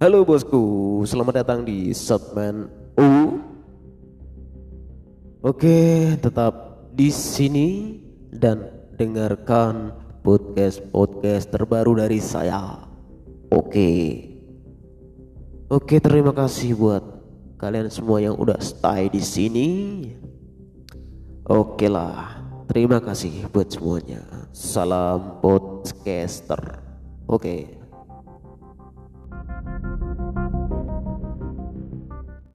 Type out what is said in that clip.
Halo bosku, selamat datang di Shotman U. Oke, tetap di sini dan dengarkan podcast-podcast terbaru dari saya. Oke. Oke, terima kasih buat kalian semua yang udah stay di sini. Oke lah, terima kasih buat semuanya. Salam podcaster. Oke.